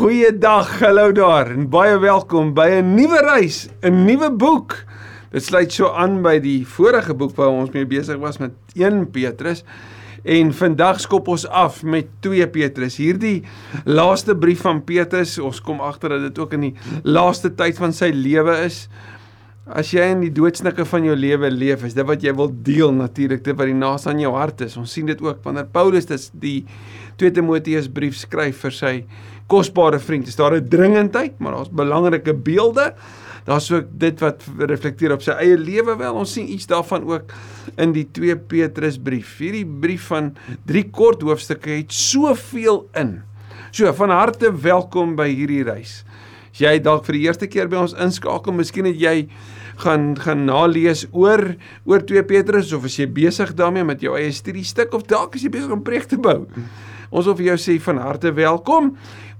Goeiedag, hallo daar en baie welkom by 'n nuwe reis, 'n nuwe boek. Dit sluit so aan by die vorige boek waar ons mee besig was met 1 Petrus en vandag skop ons af met 2 Petrus. Hierdie laaste brief van Petrus, ons kom agter dat dit ook in die laaste tyd van sy lewe is. As jy in die doodsnikke van jou lewe leef, is dit wat jy wil deel natuurlik, dit wat die naas aan jou hart is. Ons sien dit ook wanneer Paulus dit die 2 Timoteus brief skryf vir sy kosbare vriend. Is daar 'n dringendheid, maar daar's belangrike beelde. Daar's ook dit wat reflekteer op sy eie lewe wel. Ons sien iets daarvan ook in die 2 Petrus brief. Hierdie brief van drie kort hoofstukke het soveel in. So van harte welkom by hierdie reis. As jy dalk vir die eerste keer by ons inskakel, miskien het jy gaan gaan nalees oor oor 2 Petrus of as jy besig daarmee met jou eie studiestuk of dalk as jy besig om preek te bou. Ons wil vir jou sê van harte welkom.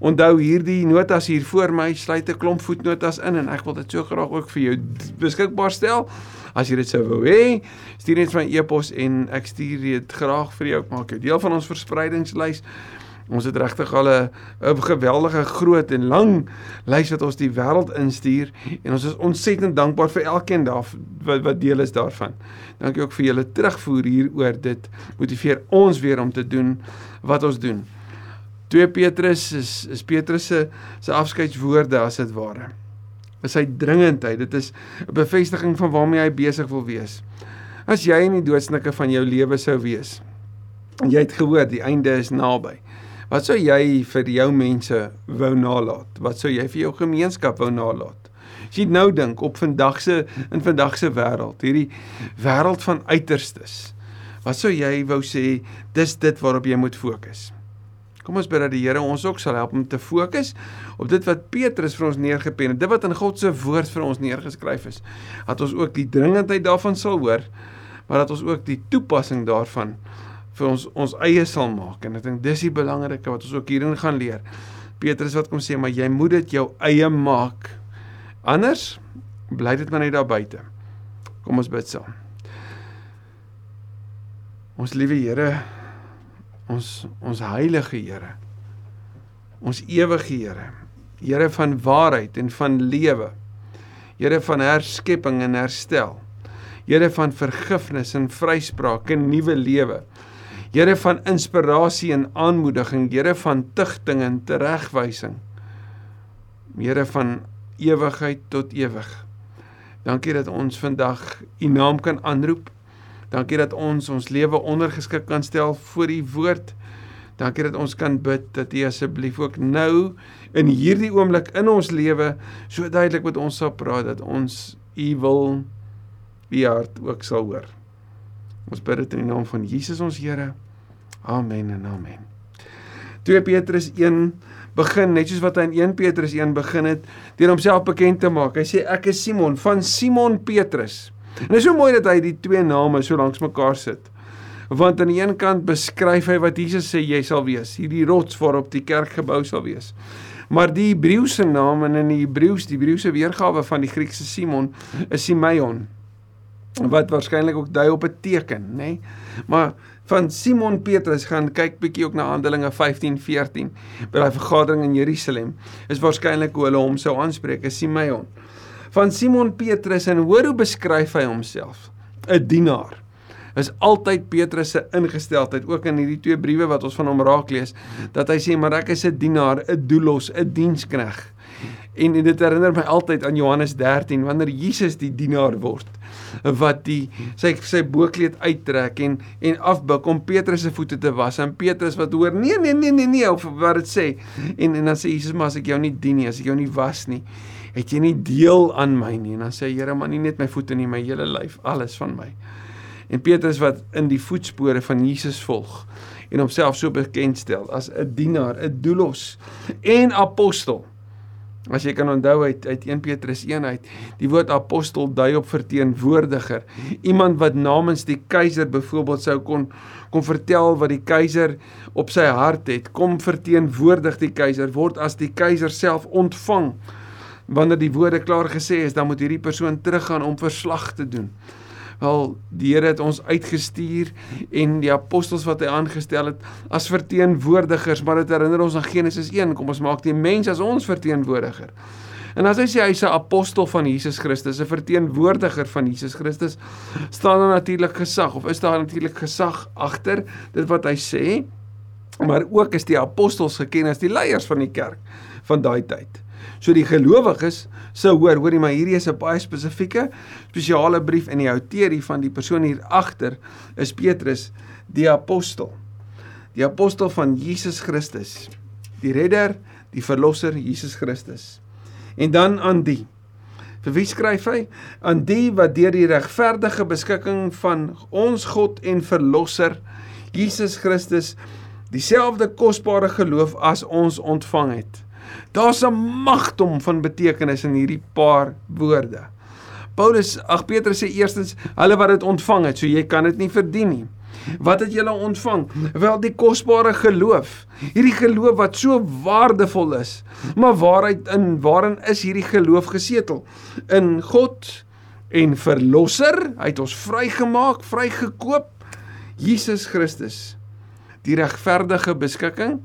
Onthou hierdie notas hier voor my sluit 'n klomp voetnotas in en ek wil dit so graag ook vir jou beskikbaar stel. As jy dit sou wou hê, stuur net my e-pos en ek stuur dit graag vir jou. Maak jou deel van ons verspreidingslys. Ons het regtig al 'n geweldige groot en lang lys wat ons die wêreld instuur en ons is ontsettend dankbaar vir elkeen daar wat wat deel is daarvan. Dankie ook vir julle terugvoer hieroor. Dit motiveer ons weer om te doen wat ons doen. 2 Petrus is is Petrus se se afskeidswoorde as dit ware. Is hy dringendheid. Dit is 'n bevestiging van waarmee hy besig wil wees. As jy in die doodsnikke van jou lewe sou wees. Jy het gehoor die einde is naby. Wat sou jy vir jou mense wou nalat? Wat sou jy vir jou gemeenskap wou nalat? As jy nou dink op vandag se in vandag se wêreld, hierdie wêreld van uiterstes. Wat sou jy wou sê dis dit waarop jy moet fokus? Kom ons bid dat die Here ons ook sal help om te fokus op dit wat Petrus vir ons neergepen het, dit wat in God se woord vir ons neergeskryf is. Dat ons ook die dringendheid daarvan sal hoor, maar dat ons ook die toepassing daarvan vir ons ons eie sal maak en ek dink dis die belangrike wat ons ook hierin gaan leer. Petrus wat kom sê maar jy moet dit jou eie maak. Anders bly dit maar net daar buite. Kom ons bid saam. Ons liewe Here, ons ons heilige Here. Ons ewige Here. Here van waarheid en van lewe. Here van herskepping en herstel. Here van vergifnis en vryspraak en nuwe lewe. Here van inspirasie en aanmoediging, Here van tigting en teregwysing. Here van ewigheid tot ewig. Dankie dat ons vandag U naam kan aanroep. Dankie dat ons ons lewe ondergeskik kan stel voor U woord. Dankie dat ons kan bid dat U asseblief ook nou in hierdie oomblik in ons lewe so duidelik met ons sal praat dat ons U wil U hart ook sal hoor. Ons bid dit in die naam van Jesus ons Here. Amen en amen. 2 Petrus 1 begin net soos wat hy in 1 Petrus 1 begin het deur homself bekend te maak. Hy sê ek is Simon van Simon Petrus. En dit is so mooi dat hy die twee name so langs mekaar sit. Want aan die een kant beskryf hy wat Jesus sê jy sal wees, hierdie rots waarop die kerk gebou sal wees. Maar die Hebreëse naam en in die Hebreëus, die Hebreëse weergawe van die Griekse Simon is Simeon wat waarskynlik ook dui op 'n teken, nê? Nee? Maar van Simon Petrus gaan kyk bietjie ook na Handelinge 15:14 by daai vergadering in Jerusalem. Is waarskynlik hoe hulle hom sou aanspreek, is Simeon. Van Simon Petrus en hoor hoe beskryf hy homself? 'n Dienaar. Is altyd Petrus se ingesteldheid ook in hierdie twee briewe wat ons van hom raak lees dat hy sê maar ek is 'n dienaar, 'n doelos, 'n dienskneg. En dit herinner my altyd aan Johannes 13 wanneer Jesus die dienaar word wat die sy sy boekleed uittrek en en afbuig om Petrus se voete te was. En Petrus wat hoor nee nee nee nee nee of wat dit sê. En en dan sê Jesus maar as ek jou nie dien nie as ek jou nie was nie het jy nie deel aan my nie. En dan sê Here maar nie net my voete nie my hele lyf alles van my. En Petrus wat in die voetspore van Jesus volg en homself so bekend stel as 'n dienaar 'n doelos en apostel As jy kan onthou uit uit 1 Petrus 1 uit, die woord apostel dui op verteenwoordiger, iemand wat namens die keiser byvoorbeeld sou kon kon vertel wat die keiser op sy hart het, kom verteenwoordig die keiser, word as die keiser self ontvang. Wanneer die woorde klaar gesê is, dan moet hierdie persoon teruggaan om verslag te doen Wel, die Here het ons uitgestuur en die apostels wat hy aangestel het as verteenwoordigers, maar dit herinner ons aan Genesis 1, kom ons maak die mens as ons verteenwoordiger. En as hy sê hy's 'n apostel van Jesus Christus, 'n verteenwoordiger van Jesus Christus, staan daar natuurlik gesag of is daar natuurlik gesag agter dit wat hy sê? Maar ook is die apostels geken as die leiers van die kerk van daai tyd. So die gelowiges sou hoor, hoorie maar hierdie is 'n baie spesifieke spesiale brief en die outeur van die persoon hier agter is Petrus die apostel. Die apostel van Jesus Christus. Die redder, die verlosser Jesus Christus en dan aan die. Vir wie skryf hy? Aan die wat deur die regverdige beskikking van ons God en verlosser Jesus Christus dieselfde kosbare geloof as ons ontvang het. Daar's 'n magdom van betekenis in hierdie paar woorde. Paulus, ag Petrus sê eerstens, hulle wat dit ontvang het, so jy kan dit nie verdien nie. Wat het julle ontvang? Wel die kosbare geloof. Hierdie geloof wat so waardevol is. Maar waaruit in waarin is hierdie geloof gesetel? In God en verlosser. Hy het ons vrygemaak, vrygekoop. Jesus Christus. Die regverdige beskikking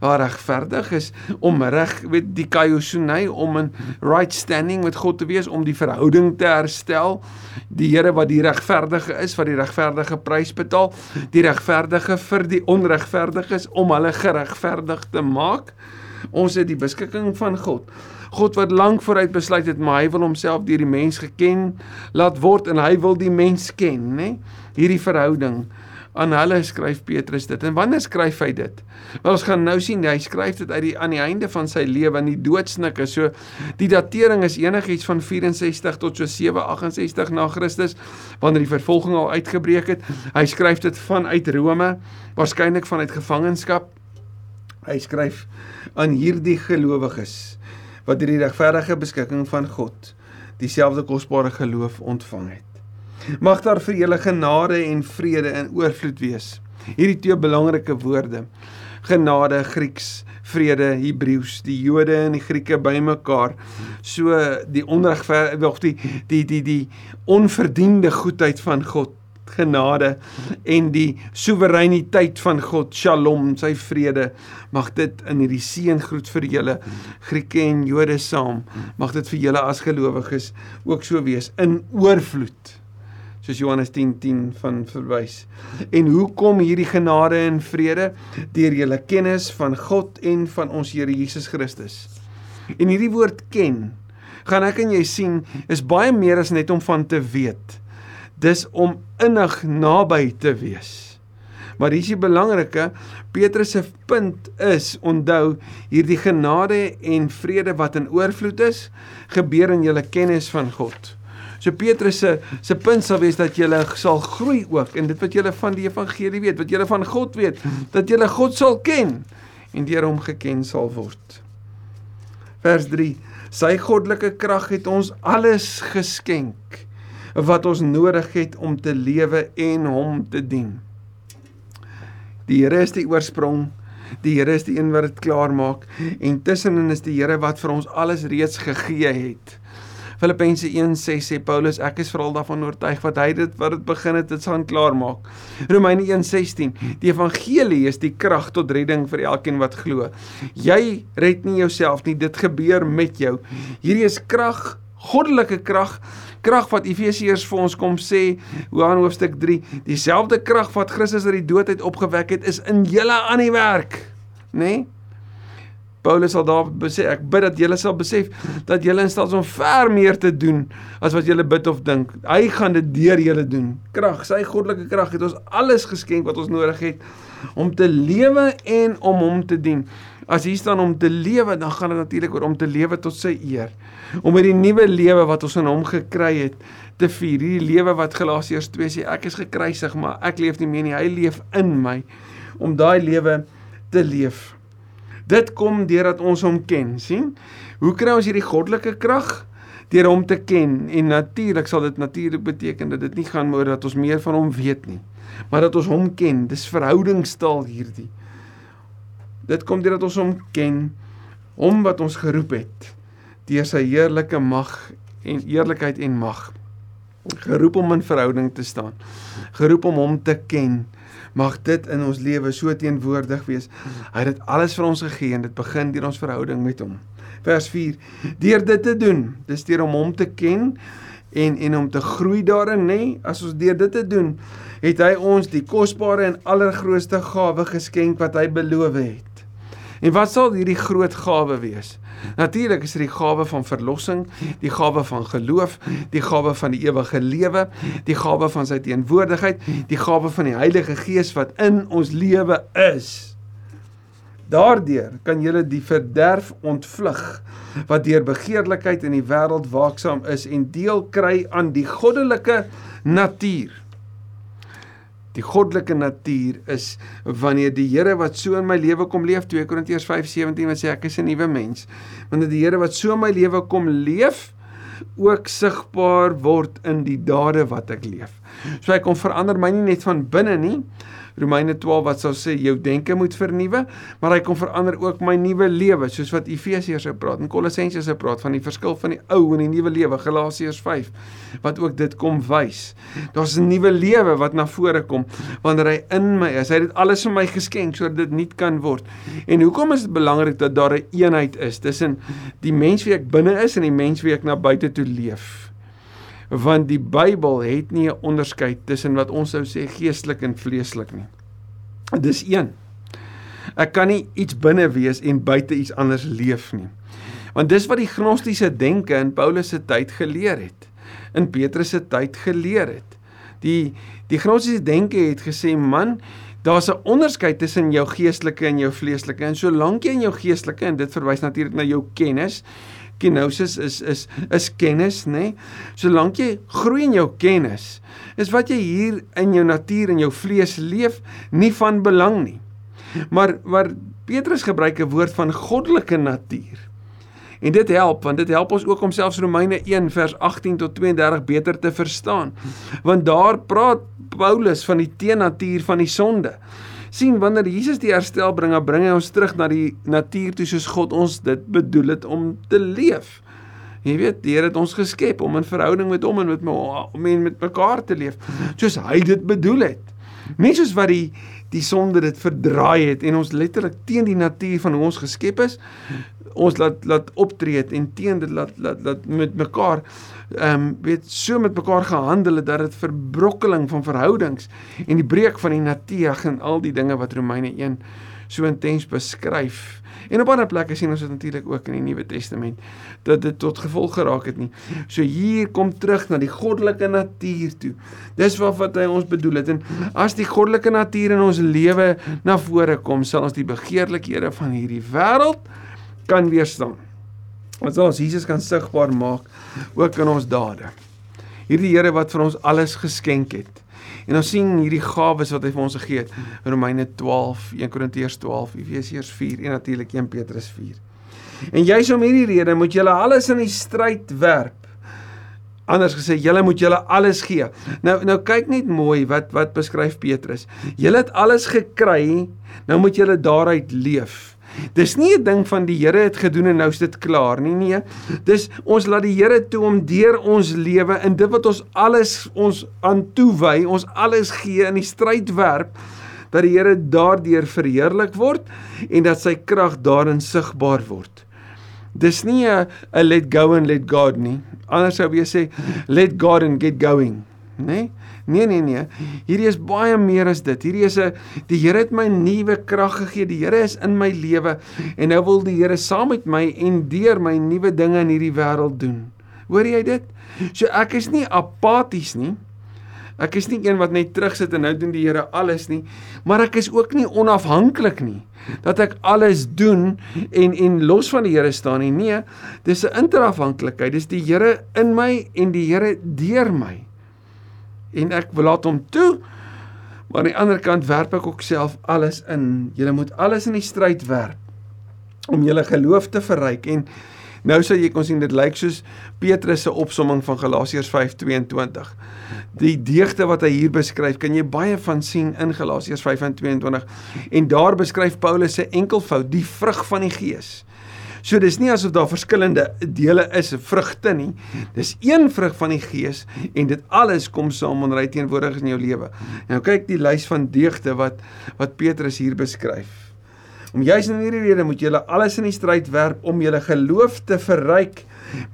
waar regverdig is om reg weet die kaiosonei om in right standing met God te wees om die verhouding te herstel. Die Here wat die regverdige is wat die regverdige prys betaal die regverdige vir die onregverdiges om hulle geregverdig te maak. Ons het die beskikking van God. God wat lank vooruit besluit het maar hy wil homself deur die mens geken laat word en hy wil die mens ken nê hierdie verhouding aan hulle skryf Petrus dit. En wanneer skryf hy dit? Wel ons gaan nou sien hy skryf dit uit die aan die einde van sy lewe in die doodsnikke. So die datering is enigiets van 64 tot so 768 na Christus wanneer die vervolging al uitgebreek het. Hy skryf dit vanuit Rome, waarskynlik vanuit gevangenskap. Hy skryf aan hierdie gelowiges wat deur die regverdige beskikking van God dieselfde kosbare geloof ontvang het. Mag daar vir julle genade en vrede in oorvloed wees. Hierdie twee belangrike woorde. Genade Grieks, vrede Hebreëus, die Jode en die Grieke bymekaar. So die onregverdig die die die die onverdiende goedheid van God genade en die soewereiniteit van God Shalom sy vrede mag dit in hierdie seëngroet vir julle Grieke en Jode saam mag dit vir julle as gelowiges ook so wees in oorvloed soos Johannes 10:10 10 van verwys. En hoe kom hierdie genade en vrede deur julle kennis van God en van ons Here Jesus Christus? En hierdie woord ken, gaan ek en jy sien, is baie meer as net om van te weet. Dis om innig naby te wees. Maar hier is die belangrike, Petrus se punt is, onthou, hierdie genade en vrede wat in oorvloed is, gebeur in julle kennis van God. So Petrus se se punt sal wees dat jy sal groei ook in dit wat jy van die evangelie weet, wat jy van God weet, dat jy God sal ken en deur hom geken sal word. Vers 3: Sy goddelike krag het ons alles geskenk wat ons nodig het om te lewe en hom te dien. Die Here is die oorsprong Die Here is die een wat dit klaar maak en tussenin is die Here wat vir ons alles reeds gegee het. Filippense 1:6 sê Paulus ek is veral daarvan oortuig wat hy dit wat dit begin het dit sal klaar maak. Romeine 1:16 Die evangelie is die krag tot redding vir elkeen wat glo. Jy red nie jouself nie, dit gebeur met jou. Hierdie is krag, goddelike krag krag wat Efesiërs vir ons kom sê Johannes hoofstuk 3 dieselfde krag wat Christus uit die dood uit opgewek het is in julle aan die werk nê nee? Paulus sal daar sê ek bid dat julle sal besef dat julle in staat is om ver meer te doen as wat julle bid of dink. Hy gaan dit deur julle doen. Krag, sy goddelike krag het ons alles geskenk wat ons nodig het om te lewe en om hom te dien. As hier staan om te lewe, dan gaan dit natuurlik oor om te lewe tot sy eer. Om met die nuwe lewe wat ons in hom gekry het te vier. Hierdie lewe wat Galasiërs 2 sê ek is gekruisig, maar ek leef nie meer nie, hy leef in my om daai lewe te leef. Dit kom deurdat ons hom ken, sien? Hoe kry ons hierdie goddelike krag? Deur hom te ken en natuurlik sal dit natuurlik beteken dat dit nie gaan oor dat ons meer van hom weet nie, maar dat ons hom ken. Dis verhoudingstaal hierdie. Dit kom deurdat ons hom ken, hom wat ons geroep het deur sy heerlike mag en eerlikheid en mag. Geroep om in verhouding te staan. Geroep om hom te ken. Mag dit in ons lewe so teenwoordig wees. Hy het dit alles vir ons gegee en dit begin deur ons verhouding met hom. Vers 4: Deur dit te doen, dis deur om hom te ken en en om te groei daarin, nê? Nee, as ons deur dit te doen, het hy ons die kosbare en allergrootste gawe geskenk wat hy beloof het. En wat sal hierdie groot gawe wees? Natuurlik is dit die gawe van verlossing, die gawe van geloof, die gawe van die ewige lewe, die gawe van sy teenwoordigheid, die gawe van die Heilige Gees wat in ons lewe is. Daardeur kan jy die verderf ontvlug wat deur begeerlikheid in die wêreld waaksaam is en deel kry aan die goddelike natuur. Die goddelike natuur is wanneer die Here wat so in my lewe kom leef 2 Korintiërs 5:17 wat sê ek is 'n nuwe mens. Wanneer die Here wat so in my lewe kom leef ook sigbaar word in die dade wat ek leef. So hy kom verander my nie net van binne nie, Romeine 12 wat sou sê jou denke moet vernuwe, maar hy kom verander ook my nuwe lewe, soos wat Efesiërs sou praat en Kolossense sou praat van die verskil van die ou en die nuwe lewe, Galasiërs 5 wat ook dit kom wys. Daar's 'n nuwe lewe wat na vore kom wanneer hy in my is. Hy het dit alles vir my geskenk sodat dit nie kan word. En hoekom is dit belangrik dat daar 'n eenheid is tussen die mens wie ek binne is en die mens wie ek na buite toe leef? Want die Bybel het nie 'n onderskeid tussen wat ons sou sê geestelik en vleeslik nie. Dis een. Ek kan nie iets binne wees en buite iets anders leef nie. Want dis wat die gnostiese denke in Paulus se tyd geleer het. In Petrus se tyd geleer het. Die die gnostiese denke het gesê man Daar's 'n onderskeid tussen jou geestelike en jou vleeslike. En solank jy in jou geestelike en dit verwys natuurlik na jou kennis, kenosis is is is kennis, nê? Nee? Solank jy groei in jou kennis, is wat jy hier in jou natuur en jou vlees leef nie van belang nie. Maar maar Petrus gebruik 'n woord van goddelike natuur. En dit help want dit help ons ook om selfs Romeine 1 vers 18 tot 32 beter te verstaan. Want daar praat Paulus van die teenatuur van die sonde sien wanneer Jesus die herstel bring, dan bring hy ons terug na die natuur toe soos God ons dit bedoel het om te leef. Jy weet, die Here het ons geskep om in verhouding met hom en met om en met mekaar te leef soos hy dit bedoel het. Nie soos wat die die sonde dit verdraai het en ons letterlik teen die natuur van hoe ons geskep is ons laat laat optree en teen dit laat laat laat met mekaar ehm um, weet so met mekaar gehandel het dat dit verbrokkeling van verhoudings en die breek van die natuur en al die dinge wat Romeine 1 so intens beskryf. En op ander plekke sien ons dit natuurlik ook in die Nuwe Testament dat dit tot gevolg geraak het nie. So hier kom terug na die goddelike natuur toe. Dis wat wat hy ons bedoel het en as die goddelike natuur in ons lewe na vore kom, sal ons die begeerlikhede van hierdie wêreld kan weerstaan. Ons ons Jesus kan sigbaar maak ook in ons dade. Hierdie Here wat vir ons alles geskenk het. En ons sien hierdie gawes wat hy vir ons gegee het. Romeine 12, 1 Korintiërs 12, Efesiërs 4 en natuurlik 1 Petrus 4. En juis om hierdie rede moet julle alles in die stryd werp. Anders gesê, julle moet julle alles gee. Nou nou kyk net mooi wat wat beskryf Petrus. Julle het alles gekry, nou moet julle daaruit leef. Dis nie 'n ding van die Here het gedoen en nou is dit klaar nie. Nee. Dis ons laat die Here toe om deur ons lewe in dit wat ons alles ons aan toewy, ons alles gee in die stryd werp dat die Here daardeur verheerlik word en dat sy krag daarin sigbaar word. Dis nie 'n let go and let God nie. Anders sou jy sê let God and get going, né? Nee? Nee nee nee. Hierdie is baie meer as dit. Hierdie is 'n die Here het my nuwe krag gegee. Die Here is in my lewe en nou wil die Here saam met my en deur my nuwe dinge in hierdie wêreld doen. Hoor jy dit? So ek is nie apaties nie. Ek is nie een wat net terugsit en nou doen die Here alles nie, maar ek is ook nie onafhanklik nie dat ek alles doen en en los van die Here staan nie. Nee, dis 'n interafhanklikheid. Dis die Here in my en die Here deur my en ek wil laat hom toe. Maar aan die ander kant werp ek ook self alles in. Jy moet alles in die stryd werp om julle geloof te verryk en nou sal jy kon sien dit lyk soos Petrus se opsomming van Galasiërs 5:22. Die deugde wat hy hier beskryf, kan jy baie van sien in Galasiërs 5:22 en daar beskryf Paulus se enkelvoud, die vrug van die Gees. So dis nie asof daar verskillende dele is, vrugte nie. Dis een vrug van die Gees en dit alles kom saam wanneer hy teenwoordig in jou lewe. Nou kyk die lys van deugde wat wat Petrus hier beskryf. Om juis in hierdie rede moet julle alles in die stryd werp om julle geloof te verryk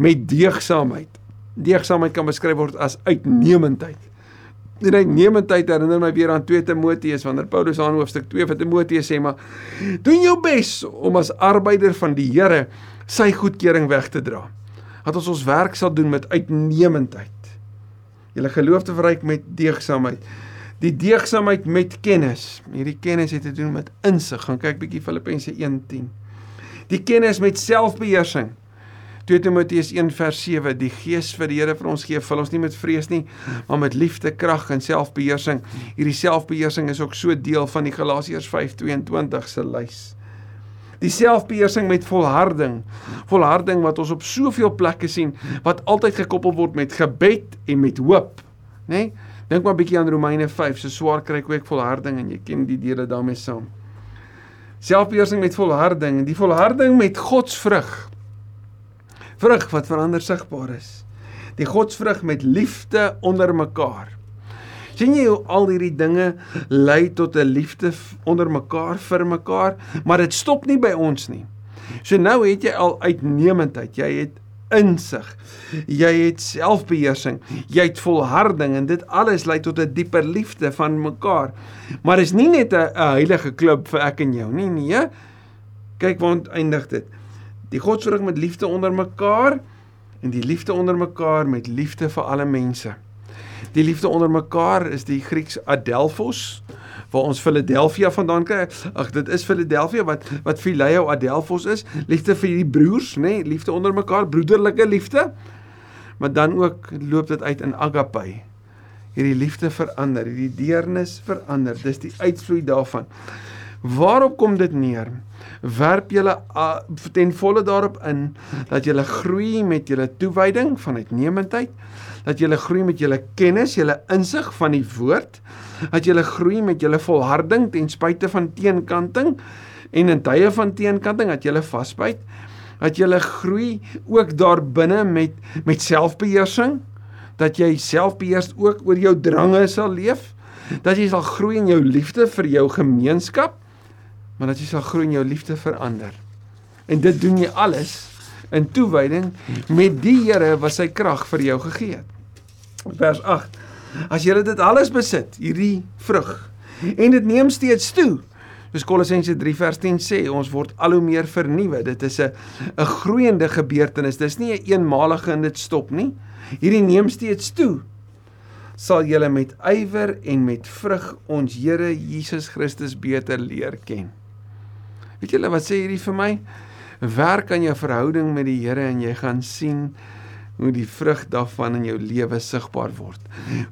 met deegsaamheid. Deegsaamheid kan beskryf word as uitnemendheid. En uitnemendheid herinner my weer aan 2 Timoteus wanneer Paulus aan hoofstuk 2 van Timoteus sê maar doen jou bes om as arbeider van die Here sy goedkeuring weg te dra. Dat ons ons werk sal doen met uitnemendheid. Julle geloof te verryk met deegsaamheid die deegsaamheid met kennis. Hierdie kennis het te doen met insig. Gaan kyk bietjie Filippense 1:10. Die kennis met selfbeheersing. 2 Timoteus 1 vers 7 Die Gees vir die Here vir ons gee vul ons nie met vrees nie maar met liefde, krag en selfbeheersing. Hierdie selfbeheersing is ook so deel van die Galasiërs 5:22 se lys. Die selfbeheersing met volharding. Volharding wat ons op soveel plekke sien wat altyd gekoppel word met gebed en met hoop, nê? Nee? Dink maar bietjie aan Romeine 5, so swaar kry ek ook volharding en jy ken die dele daarmee saam. Selfbeheersing met volharding, die volharding met God se vrug. Vrug wat verander sigbaar is. Die godsvrug met liefde onder mekaar. sien jy hoe al hierdie dinge lei tot 'n liefde onder mekaar vir mekaar, maar dit stop nie by ons nie. So nou het jy al uitnemendheid, jy het insig. Jy het selfbeheersing, jy het volharding en dit alles lei tot 'n dieper liefde van mekaar. Maar is nie net 'n heilige klub vir ek en jou nie, nee. Kyk waar eindig dit. Die godsvrug met liefde onder mekaar en die liefde onder mekaar met liefde vir alle mense. Die liefde onder mekaar is die Grieks adelphos waar ons Philadelphia vandaan kry. Ag dit is Philadelphia wat wat Phileo Adelphos is, liefde vir die broers, nê, nee, liefde onder mekaar, broederlike liefde. Maar dan ook loop dit uit in agape. Hierdie liefde verander, hierdie deernis verander. Dis die uitvloei daarvan. Waarop kom dit neer? Werp julle ten volle daarop in dat julle groei met julle toewyding van uitnemendheid, dat julle groei met julle kennis, julle insig van die woord, dat julle groei met julle volharding ten spyte van teenkanting en in tye van teenkanting dat julle vasbyt dat julle groei ook daar binne met met selfbeheersing dat jy selfbeheers ook oor jou drange sal leef dat jy sal groei in jou liefde vir jou gemeenskap maar dat jy sal groei in jou liefde vir ander en dit doen jy alles in toewyding met die Here wat sy krag vir jou gegee het vers 8 As jy dit alles besit, hierdie vrug, en dit neem steeds toe. Soos Kolossense 3 vers 10 sê, ons word al hoe meer vernuwe. Dit is 'n 'n groeiende gebeurtenis. Dis nie 'n een eenmalige en dit stop nie. Hierdie neem steeds toe. Sal julle met ywer en met vrug ons Here Jesus Christus beter leer ken. Weet julle wat sê hierdie vir my? Werk aan jou verhouding met die Here en jy gaan sien hoe die vrug daarvan in jou lewe sigbaar word.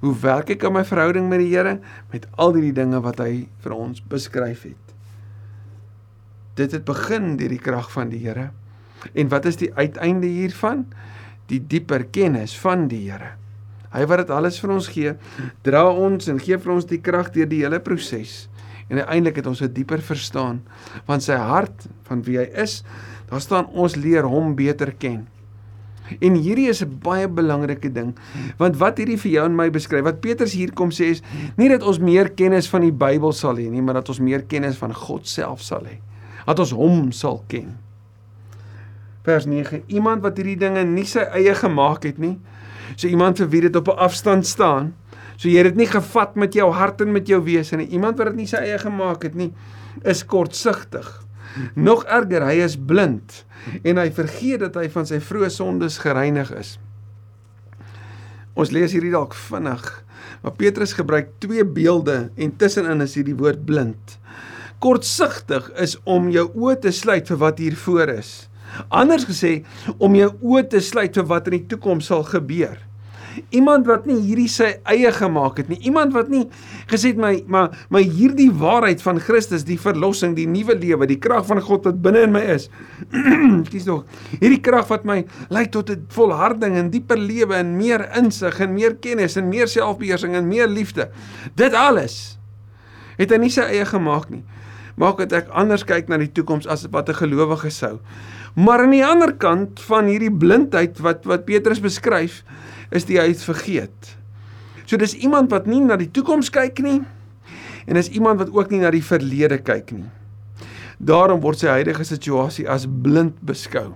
Hoe werk ek aan my verhouding met die Here met al die dinge wat hy vir ons beskryf het. Dit het begin deur die krag van die Here. En wat is die uiteinde hiervan? Die dieper kennis van die Here. Hy wat dit alles vir ons gee, dra ons en gee vir ons die krag deur die hele proses. En uiteindelik het ons 'n dieper verstaan van sy hart, van wie hy is. Daar staan ons leer hom beter ken. En hierdie is 'n baie belangrike ding. Want wat hierdie vir jou en my beskryf, wat Petrus hier kom sê is nie dat ons meer kennis van die Bybel sal hê nie, maar dat ons meer kennis van God self sal hê. Dat ons hom sal ken. Vers 9: Iemand wat hierdie dinge nie sy eie gemaak het nie, so iemand vir wie dit op 'n afstand staan, so jy het dit nie gevat met jou hart en met jou wese nie. Iemand wat dit nie sy eie gemaak het nie, is kortsigtig. Nog erger, hy is blind en hy vergeet dat hy van sy vroeë sondes gereinig is. Ons lees hierdie dalk vinnig, maar Petrus gebruik twee beelde en tussenin is hierdie woord blind. Kortsigtig is om jou oë te sluit vir wat hier voor is. Anders gesê, om jou oë te sluit vir wat in die toekoms sal gebeur. Iemand wat nie hierdie sy eie gemaak het nie. Iemand wat nie gesê het my maar maar hierdie waarheid van Christus, die verlossing, die nuwe lewe, die krag van God wat binne in my is. Kies nog. Hierdie krag wat my lei tot 'n volharding en dieper lewe en meer insig en meer kennis en meer selfbeheersing en meer liefde. Dit alles het hy nie sy eie gemaak nie. Maak dit ek anders kyk na die toekoms as wat 'n gelowige sou Maar aan die ander kant van hierdie blindheid wat wat Petrus beskryf, is die hy het vergeet. So dis iemand wat nie na die toekoms kyk nie en is iemand wat ook nie na die verlede kyk nie. Daarom word sy huidige situasie as blind beskou.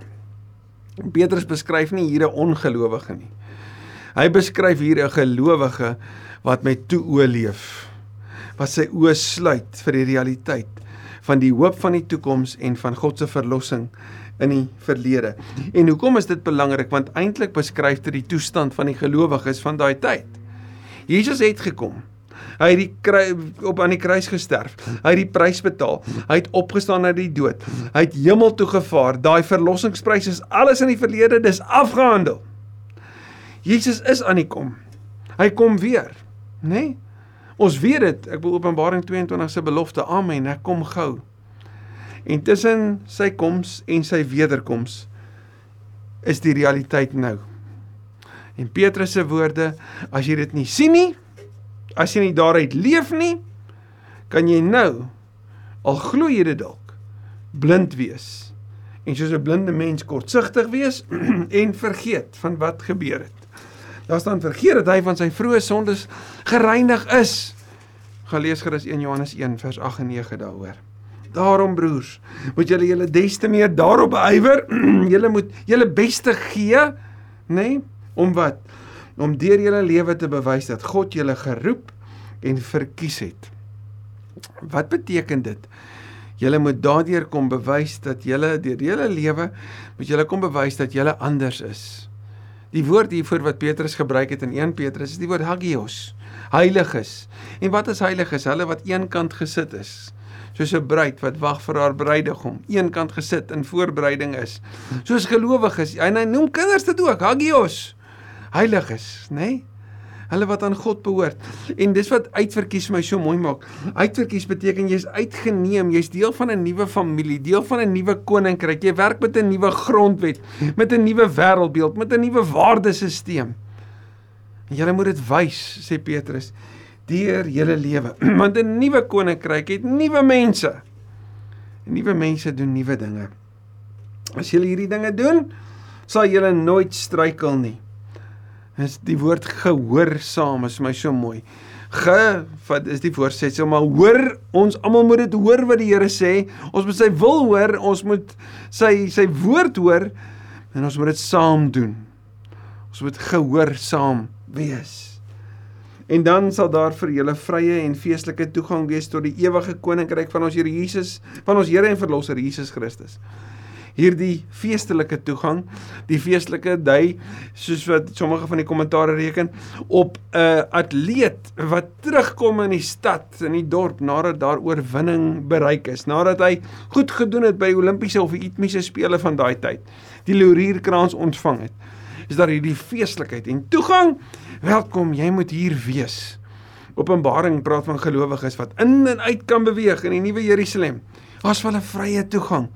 Petrus beskryf nie hier 'n ongelowige nie. Hy beskryf hier 'n gelowige wat met toe oë leef. Wat sy oë sluit vir die realiteit van die hoop van die toekoms en van God se verlossing in die verlede. En hoekom is dit belangrik? Want eintlik beskryf dit die toestand van die gelowiges van daai tyd. Jesus het gekom. Hy het die kruis op aan die kruis gesterf. Hy het die prys betaal. Hy het opgestaan uit die dood. Hy het hemel toe gevaar. Daai verlossingsprys is alles in die verlede, dis afgehandel. Jesus is aan die kom. Hy kom weer, né? Nee? Ons weet dit. Ek wil Openbaring 22 se belofte. Amen. Ek kom gou. En tussen sy koms en sy wederkoms is die realiteit nou. En Petrus se woorde, as jy dit nie sien nie, as jy nie daaruit leef nie, kan jy nou al glo jy dit dalk blind wees. En soos 'n blinde mens kortsigtig wees en vergeet van wat gebeur het. Daar staan vergeet dat hy van sy vroeë sondes gereinig is. Gaan lees gerus 1 Johannes 1 vers 8 en 9 daaroor. Daarom broers, moet julle julle des te meer daarop ywer. julle moet julle beste gee, nê? Nee? Om wat? Om deur julle lewe te bewys dat God julle geroep en verkies het. Wat beteken dit? Julle moet daardeur kom bewys dat julle deur julle lewe moet julle kom bewys dat julle anders is. Die woord hiervoor wat Petrus gebruik het in 1 Petrus is die woord hagios, heiliges. En wat is heiliges? Hulle wat eenkant gesit is soos 'n bruid wat wag vir haar bruidegom, eenkant gesit in voorbereiding is. Soos gelowiges, en hy noem kinders dit ook, hagios, heiliges, nê? Nee? Hulle wat aan God behoort. En dis wat uitverkies my so mooi maak. Uitverkies beteken jy's uitgeneem, jy's deel van 'n nuwe familie, deel van 'n nuwe koninkryk. Jy werk met 'n nuwe grondwet, met 'n nuwe wêreldbeeld, met 'n nuwe waardesisteem. En jy moet dit wys, sê Petrus deur julle lewe. Want 'n nuwe koninkryk het nuwe mense. En nuwe mense doen nuwe dinge. As julle hierdie dinge doen, sal julle nooit struikel nie. Dis die woord gehoorsaam is my so mooi. Ge wat is die voorsetsel maar hoor ons almal moet dit hoor wat die Here sê. Ons moet sy wil hoor, ons moet sy sy woord hoor en ons moet dit saam doen. Ons moet gehoorsaam wees en dan sal daar vir julle vrye en feestelike toegang wees tot die ewige koninkryk van ons Here Jesus, van ons Here en Verlosser Jesus Christus. Hierdie feestelike toegang, die feestelike dui, soos wat sommige van die kommentare reken, op 'n atleet wat terugkom in die stad, in die dorp nadat daar oorwinning bereik is, nadat hy goed gedoen het by Olimpiese of Itmiese spele van daai tyd, die laurierkrans ontvang het. Is daar hierdie feestelikheid en toegang Welkom, jy moet hier wees. Openbaring praat van gelowiges wat in en uit kan beweeg in die nuwe Jerusalem. Daar's wel 'n vrye toegang.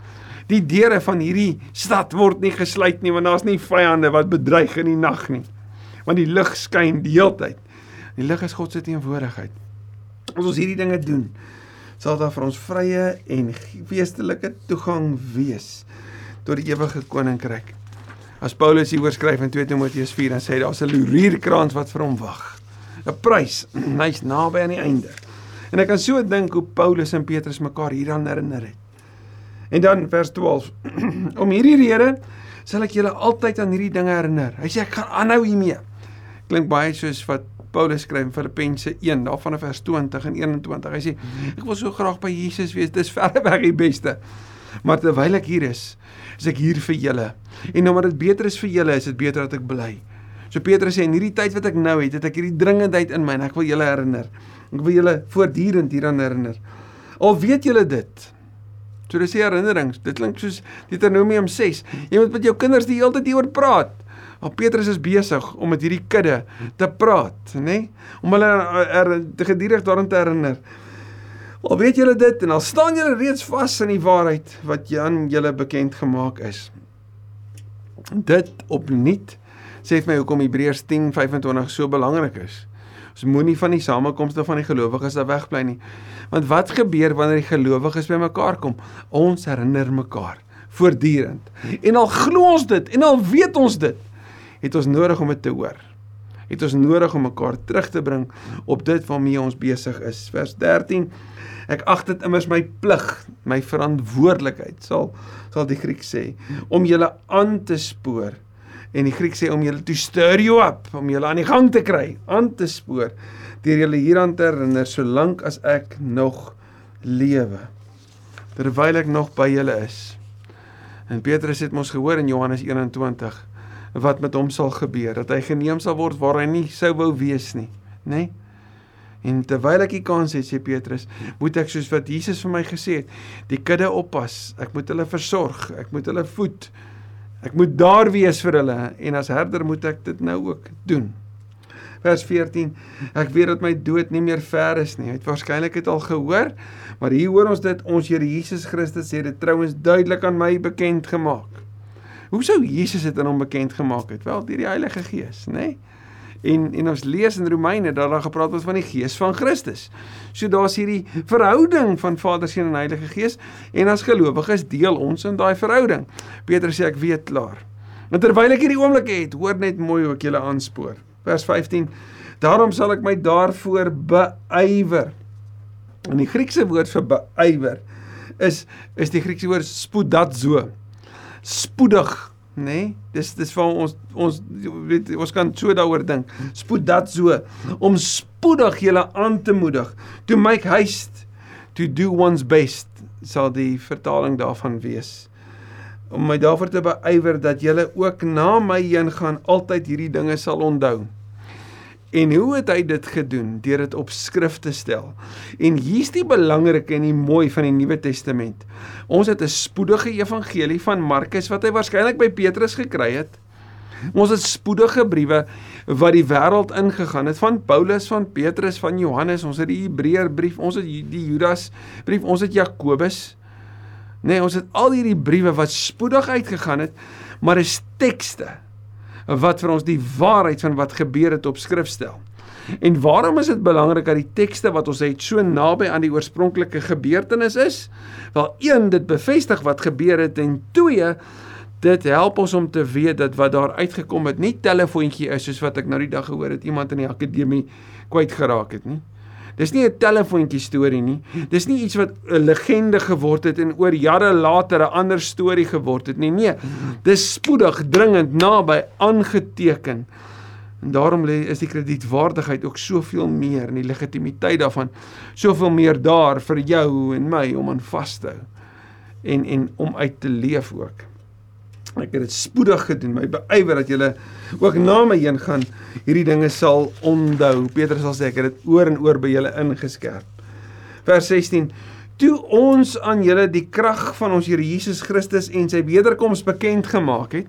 Die deure van hierdie stad word nie gesluit nie want daar's nie vyande wat bedreig in die nag nie. Want die lig skyn die hele tyd. Die lig is God se teenwoordigheid. As ons hierdie dinge doen, sal daar vir ons vrye en geestelike toegang wees tot die ewige koninkryk. As Paulus hieroor skryf in 2 Timoteus 4 dan sê daar's 'n lurierkrans wat vir hom wag. 'n Prys, hy's naby aan die einde. En ek kan so dink hoe Paulus en Petrus mekaar hieraan herinner het. En dan vers 12. Om hierdie rede sal ek julle altyd aan hierdie dinge herinner. Hy sê ek gaan aanhou hiermee. Klink baie soos wat Paulus skryf in Filippense 1 daarvan in vers 20 en 21. Hy sê ek wil so graag by Jesus wees. Dis verreweg die beste. Maar terwyl ek hier is, is ek hier vir julle. En omdat dit beter is vir julle, is dit beter dat ek bly. So Petrus sê in hierdie tyd wat ek nou het, het ek hierdie dringendheid in my en ek wil julle herinner. Ek wil julle voortdurend hieraan herinner. Al weet julle dit. So dis die herinnerings. Dit klink soos Deuteronomium 6. Jy moet met jou kinders die hele tyd hieroor praat. Maar Petrus is besig om met hierdie kudde te praat, nê? Nee? Om hulle er, er, gedurig daaraan te herinner. Al weet julle dit en al staan julle reeds vas in die waarheid wat aan julle bekend gemaak is. Dit opnuut sê vir my hoekom Hebreërs 10:25 so belangrik is. Ons moenie van die samekomste van die gelowiges af wegbly nie. Want wat gebeur wanneer die gelowiges bymekaar kom? Ons herinner mekaar. voortdurend. En al glo ons dit en al weet ons dit, het ons nodig om dit te hoor. Het ons nodig om mekaar terug te bring op dit waarmee ons besig is. Vers 13 Ek ag dit immers my plig, my verantwoordelikheid, sal sal die Griek sê, om julle aan te spoor. En die Griek sê om julle to stir you up, om julle aan die gang te kry, aan te spoor deur julle hieraan te herinner solank as ek nog lewe. Terwyl ek nog by julle is. En Petrus het mos gehoor in Johannes 21 wat met hom sal gebeur, dat hy geneem sal word waar hy nie sou wou wees nie, nê? Nee? En terwyl ek die kans het, sê Petrus, moet ek soos wat Jesus vir my gesê het, die kudde oppas. Ek moet hulle versorg, ek moet hulle voed. Ek moet daar wees vir hulle en as herder moet ek dit nou ook doen. Vers 14. Ek weet dat my dood nie meer ver is nie. Hy het waarskynlik dit al gehoor, maar hier hoor ons dit ons Here Jesus Christus sê dit trouens duidelik aan my bekend gemaak. Hoe sou Jesus dit aan hom bekend gemaak het? Wel deur die Heilige Gees, nê? Nee? En en ons lees in Romeine dat daar gepraat word van die Gees van Christus. So daar's hierdie verhouding van Vader, Seun en Heilige Gees en as gelowiges deel ons in daai verhouding. Petrus sê ek weet klaar. En terwyl ek hierdie oomblik het, hoor net mooi hoe ek julle aanspoor. Vers 15. Daarom sal ek my daarvoor beywer. En die Griekse woord vir beywer is is die Griekse woord spoedadzo. Spoedig nê? Nee, dis dis vir ons ons weet ons kan so daaroor dink. Spoed dat so om spoedig julle aan te moedig to make haste to do one's best sal die vertaling daarvan wees. Om my daarvoor te beywer dat julle ook na my heen gaan altyd hierdie dinge sal onthou. En hoe het hy dit gedoen? Deur dit op skrif te stel. En hier's die belangrike en die mooi van die Nuwe Testament. Ons het 'n spoedige evangelie van Markus wat hy waarskynlik by Petrus gekry het. Ons het spoedige briewe wat die wêreld ingegaan het van Paulus, van Petrus, van Johannes, ons het die Hebreërbrief, ons het die Judas brief, ons het Jakobus. Nee, ons het al hierdie briewe wat spoedig uitgegaan het, maar is tekste wat vir ons die waarheid van wat gebeur het op skrif stel. En waarom is dit belangrik dat die tekste wat ons het so naby aan die oorspronklike gebeurtenis is? Wel een dit bevestig wat gebeur het en twee dit help ons om te weet dat wat daar uitgekom het nie telefoontjie is soos wat ek nou die dag gehoor het iemand in die akademie kwyt geraak het nie. Dis nie 'n telefoontjie storie nie. Dis nie iets wat 'n legende geword het en oor jare later 'n ander storie geword het nie. Nee, dis spoedig, dringend, naby aangeteken. En daarom lê is die kredietwaardigheid ook soveel meer en die legitimiteit daarvan soveel meer daar vir jou en my om aan vas te hou en en om uit te leef ook. Ek het dit spoedig gedoen, my beywer dat julle ook na my heen gaan hierdie dinge sal onthou. Petrus sal sê ek het dit oor en oor by julle ingeskerp. Vers 16 Toe ons aan julle die krag van ons Here Jesus Christus en sy wederkoms bekend gemaak het,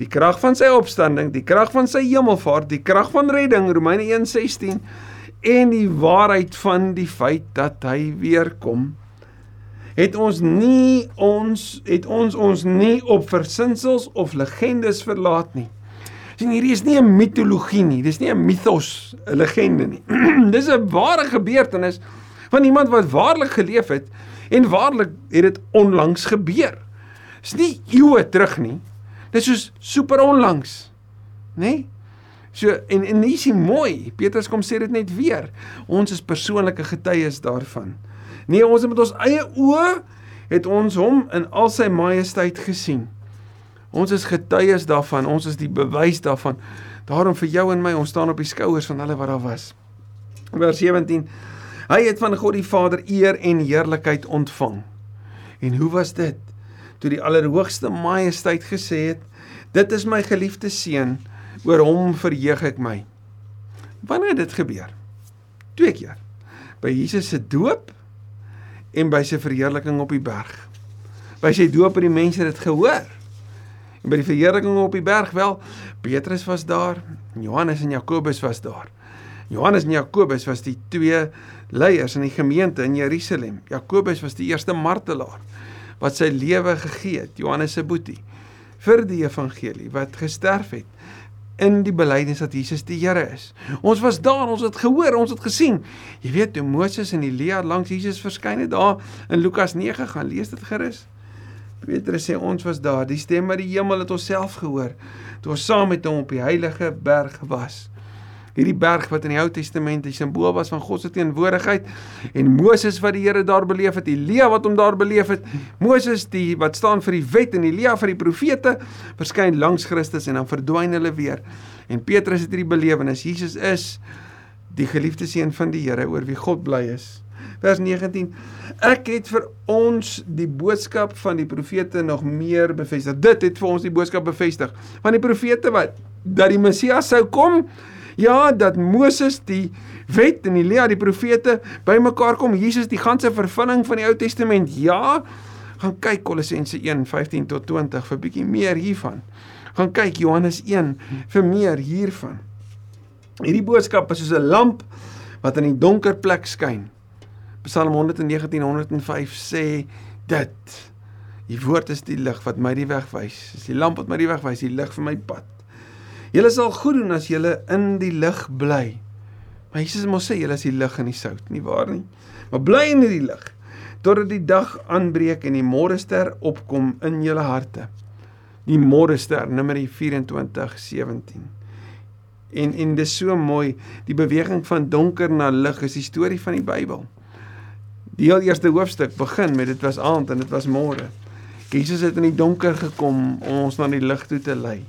die krag van sy opstanding, die krag van sy hemelvaart, die krag van redding Romeine 1:16 en die waarheid van die feit dat hy weer kom het ons nie ons het ons ons nie op versinsels of legendes verlaat nie. Sien hierdie is nie 'n mitologie nie, dis nie 'n mythos, 'n legende nie. dis 'n ware gebeurtenis van iemand wat waarlik geleef het en waarlik het dit onlangs gebeur. Dis nie eeue terug nie. Dis soos super onlangs. Nê? Nee? So en en dis mooi. Petrus kom sê dit net weer. Ons is persoonlike getuies daarvan. Nee, ons het met ons eie oë het ons hom in al sy majesteit gesien. Ons is getuies daarvan, ons is die bewys daarvan. Daarom vir jou en my, ons staan op die skouers van hulle wat daar was. Vers 17. Hy het van God die Vader eer en heerlikheid ontvang. En hoe was dit? Toe die Allerhoogste Majesteit gesê het: "Dit is my geliefde seun, oor hom verheug ek my." Wanneer het dit gebeur? Twee keer. By Jesus se doop en by sy verheerliking op die berg. By sy doop het die mense dit gehoor. En by die verheerliking op die berg wel, Petrus was daar, Johannes en Jakobus was daar. Johannes en Jakobus was die twee leiers in die gemeente in Jerusalem. Jakobus was die eerste martelaar wat sy lewe gegee het, Johannes se boetie, vir die evangelie wat gesterf het in die belydenis dat Jesus die Here is. Ons was daar, ons het gehoor, ons het gesien. Jy weet, toe Moses en Elia langs Jesus verskyn het daar in Lukas 9 gaan lees dit gerus. Petrus sê ons was daar. Die stem uit die hemel het ons self gehoor toe ons saam met hom op die heilige berg was. Hierdie berg wat in die Ou Testament 'n simbool was van God se teenwoordigheid en Moses wat die Here daar beleef het, Elia wat hom daar beleef het, Moses die wat staan vir die wet en Elia vir die profete verskyn langs Christus en dan verdwyn hulle weer. En Petrus het hierdie belewenis. Jesus is die geliefde seun van die Here oor wie God bly is vers 19 ek het vir ons die boodskap van die profete nog meer bevestig dit het vir ons die boodskap bevestig van die profete wat dat die Messias sou kom ja dat Moses die wet en Elia die profete bymekaar kom Jesus die ganse vervulling van die Ou Testament ja gaan kyk Kolossense 1:15 tot 20 vir bietjie meer hiervan gaan kyk Johannes 1 vir meer hiervan hierdie boodskap is soos 'n lamp wat in die donker plek skyn Psalm 119:105 sê dit. Die woord is die lig wat my die weg wys. Dis die lamp wat my die weg wys, die lig vir my pad. Julle sal goed doen as julle in die lig bly. Maar Jesus mos sê julle is die lig en die sout, nie waar nie? Maar bly in die lig totdat die dag aanbreek en die môrester opkom in julle harte. Die môrester, Numeri 24:17. En en dis so mooi, die beweging van donker na lig is die storie van die Bybel. Die heel eerste hoofstuk begin met dit was aand en dit was môre. Jesus het in die donker gekom om ons na die lig toe te lei.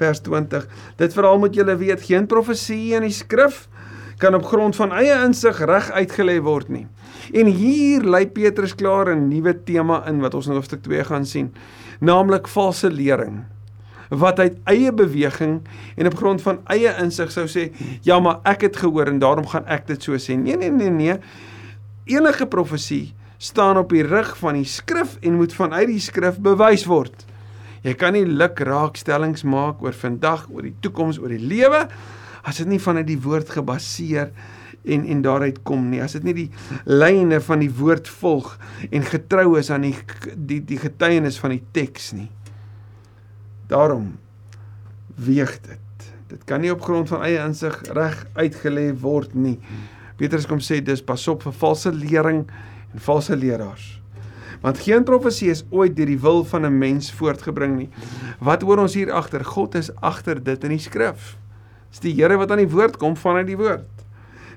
Vers 20. Dit veral moet julle weet, geen profesie in die skrif kan op grond van eie insig reg uitgelê word nie. En hier lei Petrus klaar 'n nuwe tema in wat ons in hoofstuk 2 gaan sien, naamlik valse lering wat uit eie beweging en op grond van eie insig sou sê, ja, maar ek het gehoor en daarom gaan ek dit so sê. Nee, nee, nee, nee enige profesie staan op die rug van die skrif en moet vanuit die skrif bewys word. Jy kan nie lukraakstellings maak oor vandag, oor die toekoms, oor die lewe as dit nie vanuit die woord gebaseer en en daaruit kom nie. As dit nie die lyne van die woord volg en getrou is aan die die die getuienis van die teks nie. Daarom weeg dit. Dit kan nie op grond van eie insig reg uitgelê word nie. Petrus kom sê dis pas op vir valse lering en valse leraars. Want geen profesie is ooit deur die wil van 'n mens voortgebring nie. Wat hoor ons hier agter? God is agter dit in die skrif. Dis die Here wat aan die woord kom vanuit die woord.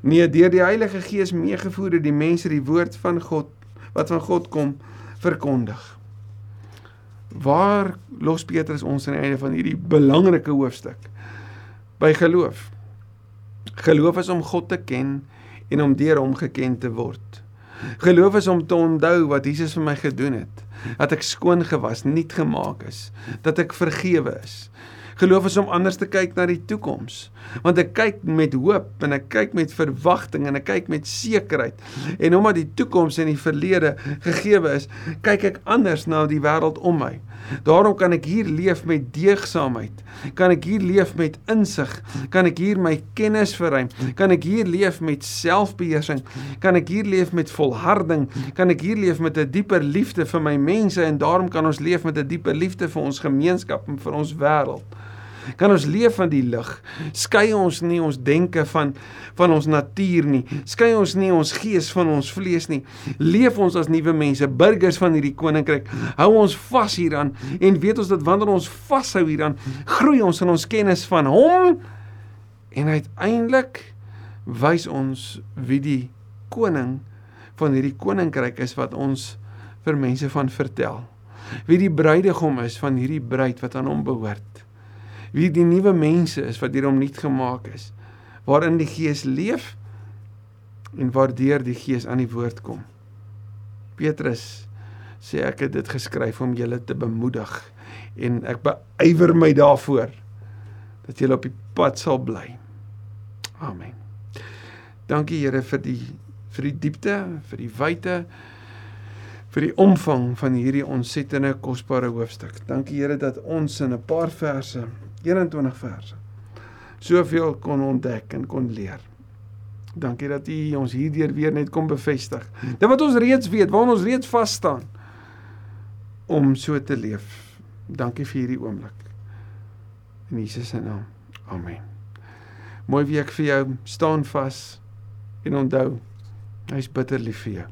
Nee, deur die Heilige Gees meegevoer deur die mense die woord van God wat van God kom verkondig. Waar los Petrus ons aan die einde van hierdie belangrike hoofstuk? By geloof. Geloof is om God te ken en om deur hom geken te word. Geloof is om te onthou wat Jesus vir my gedoen het, dat ek skoon gewas, nuut gemaak is, dat ek vergewe is. Geloof is om anders te kyk na die toekoms, want ek kyk met hoop en ek kyk met verwagting en ek kyk met sekerheid. En omdat die toekoms in die verlede gegeewe is, kyk ek anders na die wêreld om my. Daarom kan ek hier leef met deegsaamheid. Kan ek hier leef met insig? Kan ek hier my kennis verruim? Kan ek hier leef met selfbeheersing? Kan ek hier leef met volharding? Kan ek hier leef met 'n dieper liefde vir my mense en daarom kan ons leef met 'n dieper liefde vir ons gemeenskap en vir ons wêreld? Kan ons leef van die lig. Skei ons nie ons denke van van ons natuur nie. Skei ons nie ons gees van ons vlees nie. Leef ons as nuwe mense, burgers van hierdie koninkryk. Hou ons vas hieraan en weet ons dat wanneer ons vashou hieraan, groei ons in ons kennis van hom en uiteindelik wys ons wie die koning van hierdie koninkryk is wat ons vir mense van vertel. Wie die bruidegom is van hierdie bruid wat aan hom behoort wie die nuwe mense is wat deur hom nuut gemaak is waarin die gees leef en waardeur die gees aan die woord kom. Petrus sê ek het dit geskryf om julle te bemoedig en ek beywer my daarvoor dat julle op die pad sal bly. Amen. Dankie Here vir die vir die diepte vir die wyte vir die omvang van hierdie ontsettende kosbare hoofstuk. Dankie Here dat ons in 'n paar verse 21 verse. Soveel kon ontdek en kon leer. Dankie dat U ons hierdeur weer net kom bevestig. Dit wat ons reeds weet, waar ons reeds vas staan om so te leef. Dankie vir hierdie oomblik. In Jesus se naam. Amen. Mooi week vir jou. Staan vas en onthou, hy's bitter lief vir jou.